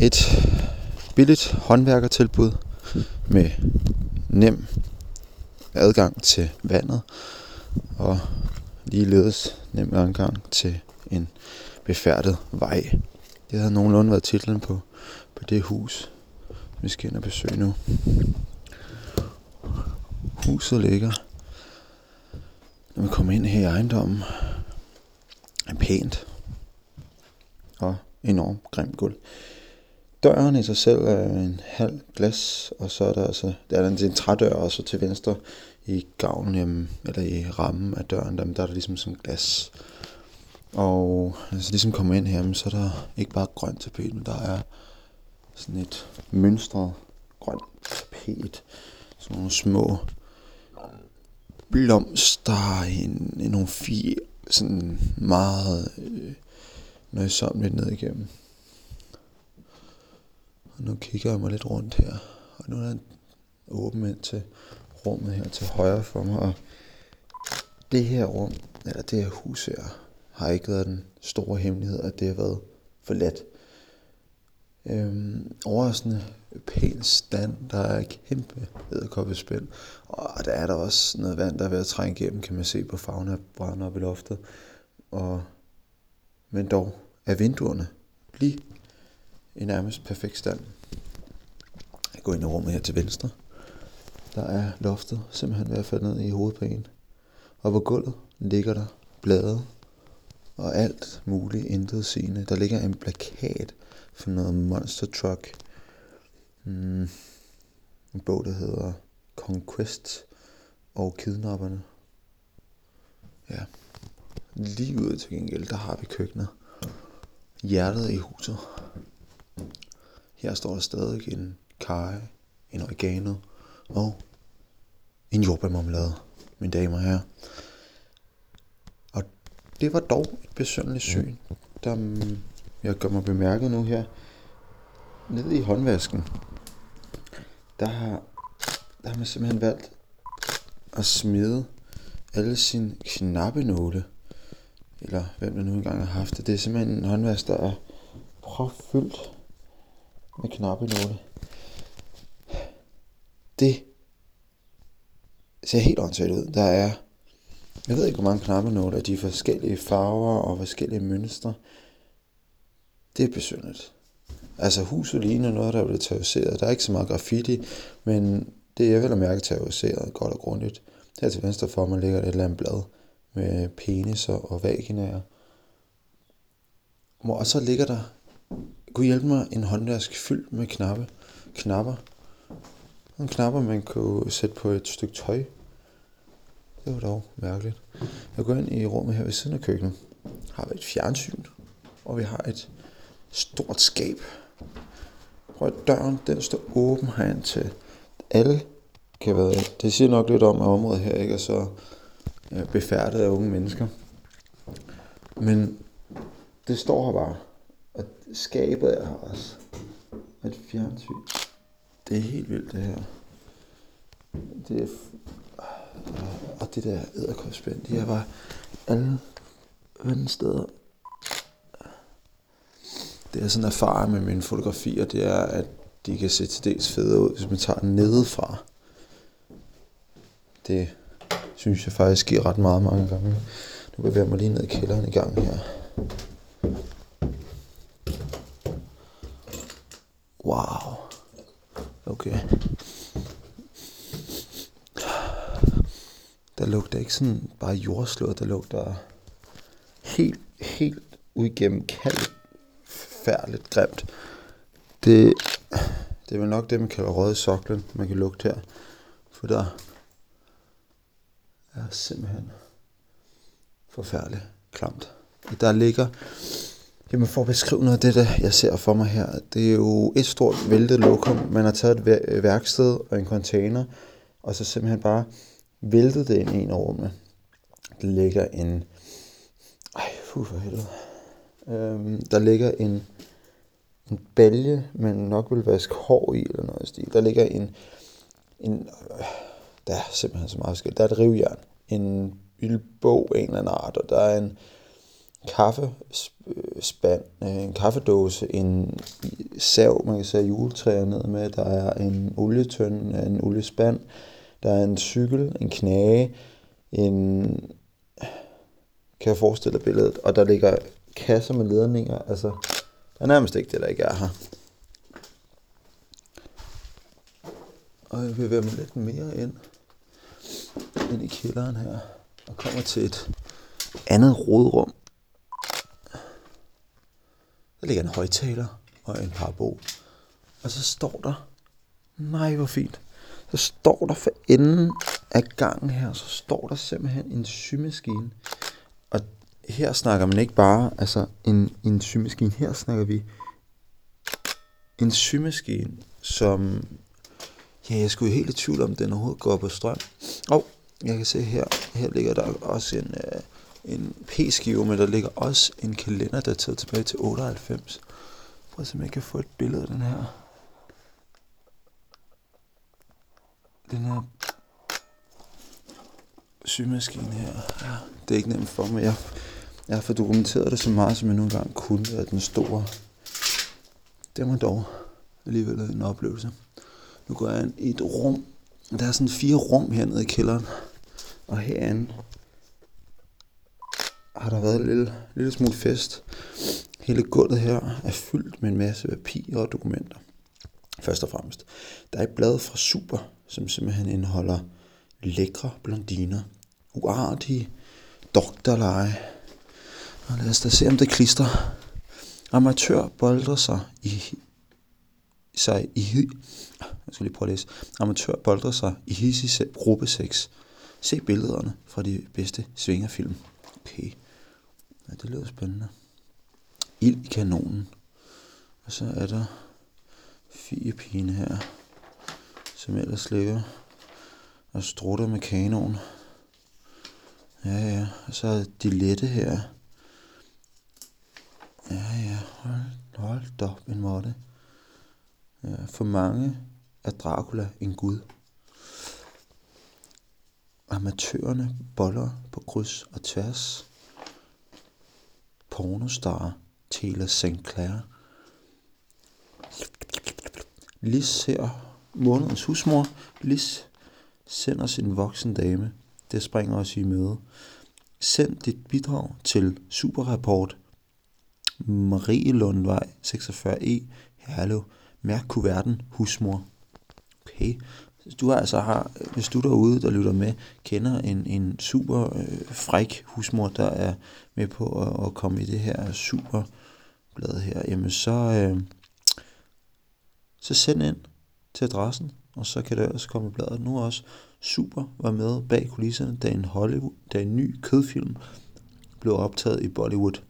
Et billigt håndværkertilbud med nem adgang til vandet og ligeledes nem adgang til en befærdet vej. Det havde nogenlunde været titlen på, på det hus, vi skal ind og besøge nu. Huset ligger, når vi kommer ind her i ejendommen, er pænt og enormt grimt gulv. Døren i sig selv er en halv glas, og så er der altså, der er en trædør, og så til venstre i gavlen, jamen, eller i rammen af døren, der, der er der ligesom sådan glas. Og altså ligesom kommer ind her, så er der ikke bare grønt tapet, men der er sådan et mønstret grønt tapet. Sådan nogle små blomster i, en, nogle fire, sådan meget øh, nøjsomt ned igennem. Og nu kigger jeg mig lidt rundt her, og nu er der en åben ind til rummet her til højre for mig, og det her rum, eller det her hus her, har ikke været den store hemmelighed, at det har været forladt. Øhm, overraskende pæn stand, der er kæmpe edderkoppespænd, og der er der også noget vand, der er ved at trænge igennem, kan man se på farven af op i loftet. Og, men dog er vinduerne lige i nærmest perfekt stand. Jeg går ind i rummet her til venstre. Der er loftet simpelthen ved at falde ned i hovedet på en. Og på gulvet ligger der blade og alt muligt intet sigende. Der ligger en plakat for noget Monster Truck. Mm, en bog, der hedder Conquest og Kidnapperne. Ja. Lige ud til gengæld, der har vi køkkenet. Hjertet i huset. Her står der stadig en kaj, en oregano og en jordbærmarmelade, mine damer og herrer. Og det var dog et besønderligt syn, der mm, jeg gør mig bemærket nu her. Nede i håndvasken, der har, der har man simpelthen valgt at smide alle sine knappenåle, eller hvem der nu engang har haft det. Det er simpelthen en håndvask, der er propfyldt med knappenåle. Det ser helt åndssvagt ud. Der er, jeg ved ikke hvor mange knappenåle nåle, de forskellige farver og forskellige mønstre. Det er besynderligt. Altså huset ligner noget, der er blevet terroriseret. Der er ikke så meget graffiti, men det er vel at mærke terroriseret godt og grundigt. Her til venstre for mig ligger et eller andet blad med peniser og vaginaer. Og så ligger der, kunne hjælpe mig, en håndvask fyldt med knappe, knapper. Nogle knapper, man kunne sætte på et stykke tøj. Det var dog mærkeligt. Jeg går ind i rummet her ved siden af køkkenet. Har vi et fjernsyn, og vi har et stort skab. Prøv at døren, den står åben herind til alle kan være Det siger nok lidt om, at området her ikke er så øh, befærdet af unge mennesker. Men det står her bare. Skabet er her også. Et fjernsyn. Det er helt vildt det her. Det er... Og det der æderkopspænd, de er bare alle vende steder. Det er sådan en erfaring med mine fotografier, det er, at de kan se til dels federe ud, hvis man tager den nedefra. Det synes jeg faktisk giver ret meget mange gange. Nu bevæger jeg mig lige ned i kælderen i gang her. Wow. Okay. Der lugter ikke sådan bare jordslået, der lugter helt, helt ud kaldt, færdigt grimt. Det, det er vel nok det, man kalder røde soklen, man kan lugte her. For der er simpelthen forfærdeligt klamt. Der ligger, jamen for at beskrive noget af det, der jeg ser for mig her, det er jo et stort væltet lokum. Man har taget et øh, værksted og en container, og så simpelthen bare væltet det ind i en af rummene. Der ligger en, ej, fuh for helvede. Øhm, der ligger en, en balje, man nok vil vaske hår i, eller noget stil. Der ligger en, en, øh, der er simpelthen så meget forskelligt. Der er et rivjern, en lille bog af en eller anden art, og der er en kaffespand, øh, øh, en kaffedåse, en sav, man kan sætte juletræer ned med, der er en olietønde, en oliespand, der er en cykel, en knage, en... Kan jeg forestille dig billedet? Og der ligger kasser med ledninger, altså... Der er nærmest ikke det, der ikke er her. Og jeg vil være med lidt mere ind, ind i kælderen her, og kommer til et andet rodrum, der ligger en højtaler og en parabol. Og så står der, nej hvor fint, så står der for enden af gangen her, så står der simpelthen en symaskine. Og her snakker man ikke bare altså en, en symaskine, her snakker vi en symaskine, som Ja, jeg skulle helt i tvivl om, den overhovedet går på strøm. Og jeg kan se her, her ligger der også en, øh, en p-skive, men der ligger også en kalender, der er taget tilbage til 98. Prøv at se, om jeg kan få et billede af den her. Den her symaskine her. Ja, det er ikke nemt for mig. Jeg, jeg har fået dokumenteret det så meget, som jeg nogle gange kunne, at den store. Det var dog alligevel en oplevelse. Nu går jeg ind i et rum. Der er sådan fire rum hernede i kælderen. Og herinde har der været en lille, lille smule fest. Hele gulvet her er fyldt med en masse papirer og dokumenter. Først og fremmest. Der er et blad fra Super, som simpelthen indeholder lækre blondiner. Uartige doktorleje. Og lad os da se, om det klister. Amatør boldrer sig i sig i jeg skal lige prøve at læse. Amatør boldrer sig i hissig gruppe 6. Se billederne fra de bedste svingerfilm. Ja, det lyder spændende. Ild i kanonen. Og så er der fire pine her, som ellers ligger og strutter med kanonen. Ja, ja. Og så er de lette her. Ja, ja. Hold, hold op en måtte. Ja, for mange er Dracula en gud. Amatørerne boller på kryds og tværs. Pornostar Taylor St. Clair. Lis ser månedens husmor. Lis sender sin voksen dame. Det springer os i møde. Send dit bidrag til Superrapport Marie Lundvej 46E e, Herlev Mærk kuverten husmor. Okay. Du altså har, hvis du derude, der lytter med, kender en, en super øh, fræk husmor, der er med på at, at komme i det her super blad her, jamen så, øh, så send ind til adressen, og så kan det også komme i bladet. Nu også Super var med bag kulisserne, da en, Hollywood, da en ny kødfilm blev optaget i Bollywood.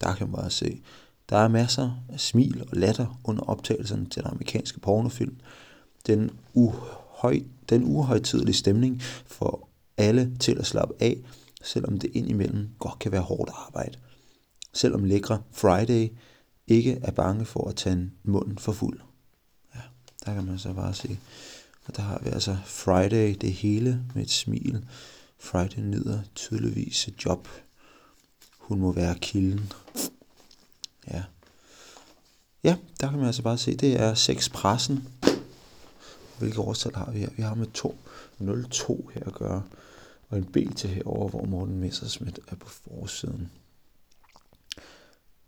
Der kan man bare se, der er masser af smil og latter under optagelserne til den amerikanske pornofilm. Den, uhøj, den uhøjtidelige stemning for alle til at slappe af, selvom det indimellem godt kan være hårdt arbejde. Selvom lækre Friday ikke er bange for at tage munden for fuld. Ja, der kan man så bare se. Og der har vi altså Friday, det hele med et smil. Friday nyder tydeligvis et job. Hun må være kilden. Ja. Ja, der kan man altså bare se, det er sexpressen. Hvilke årstal har vi her? Vi har med 2, 02 her at gøre. Og en B til herover, hvor Morten Messersmith er på forsiden.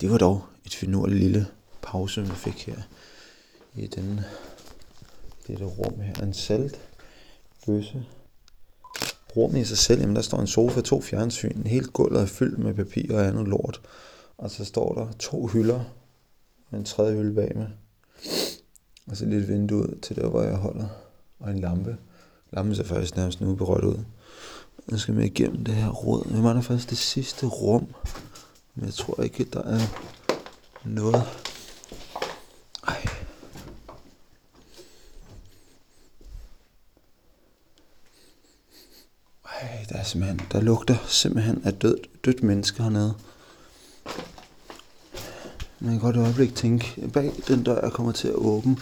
Det var dog et finurligt lille pause, vi fik her i den, dette rum her. En salt bøsse. Rummet i sig selv, jamen der står en sofa, to fjernsyn, helt gulvet er fyldt med papir og andet lort. Og så står der to hylder med en tredje hylde bag med. Og så lidt vindue til der, hvor jeg holder. Og en lampe. Lampen ser faktisk nærmest nu berørt ud. Nu skal vi igennem det her råd. Vi mangler faktisk det sidste rum. Men jeg tror ikke, der er noget. Ej. Ej, der er simpelthen, der lugter simpelthen af død, dødt menneske hernede. Man kan godt i øjeblik tænke, bag den dør, jeg kommer til at åbne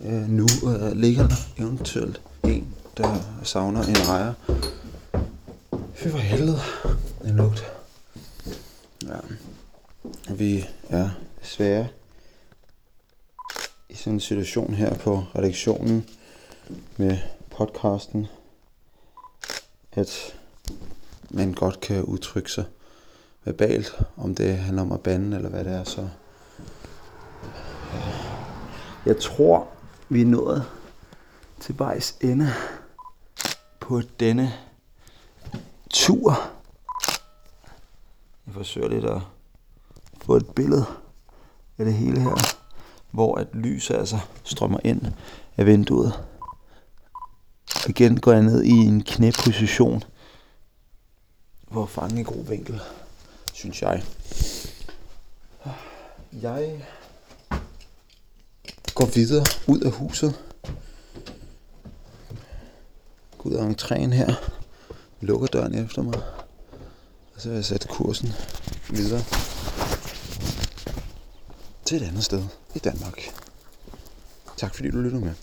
øh, nu, øh, ligger der eventuelt en, der savner en ejer. Fy for helvede, en lugt. Ja. Vi er desværre i sådan en situation her på redaktionen med podcasten, at man godt kan udtrykke sig verbalt, om det handler om at bande eller hvad det er, så jeg tror, vi er nået til vejs ende på denne tur. Jeg forsøger lidt at få et billede af det hele her, hvor at lys altså strømmer ind af vinduet. Igen går jeg ned i en knæposition, hvor fange en god vinkel, synes jeg. Jeg går videre ud af huset. Går ud af entréen her. Lukker døren efter mig. Og så vil jeg sætte kursen videre til et andet sted i Danmark. Tak fordi du lytter med.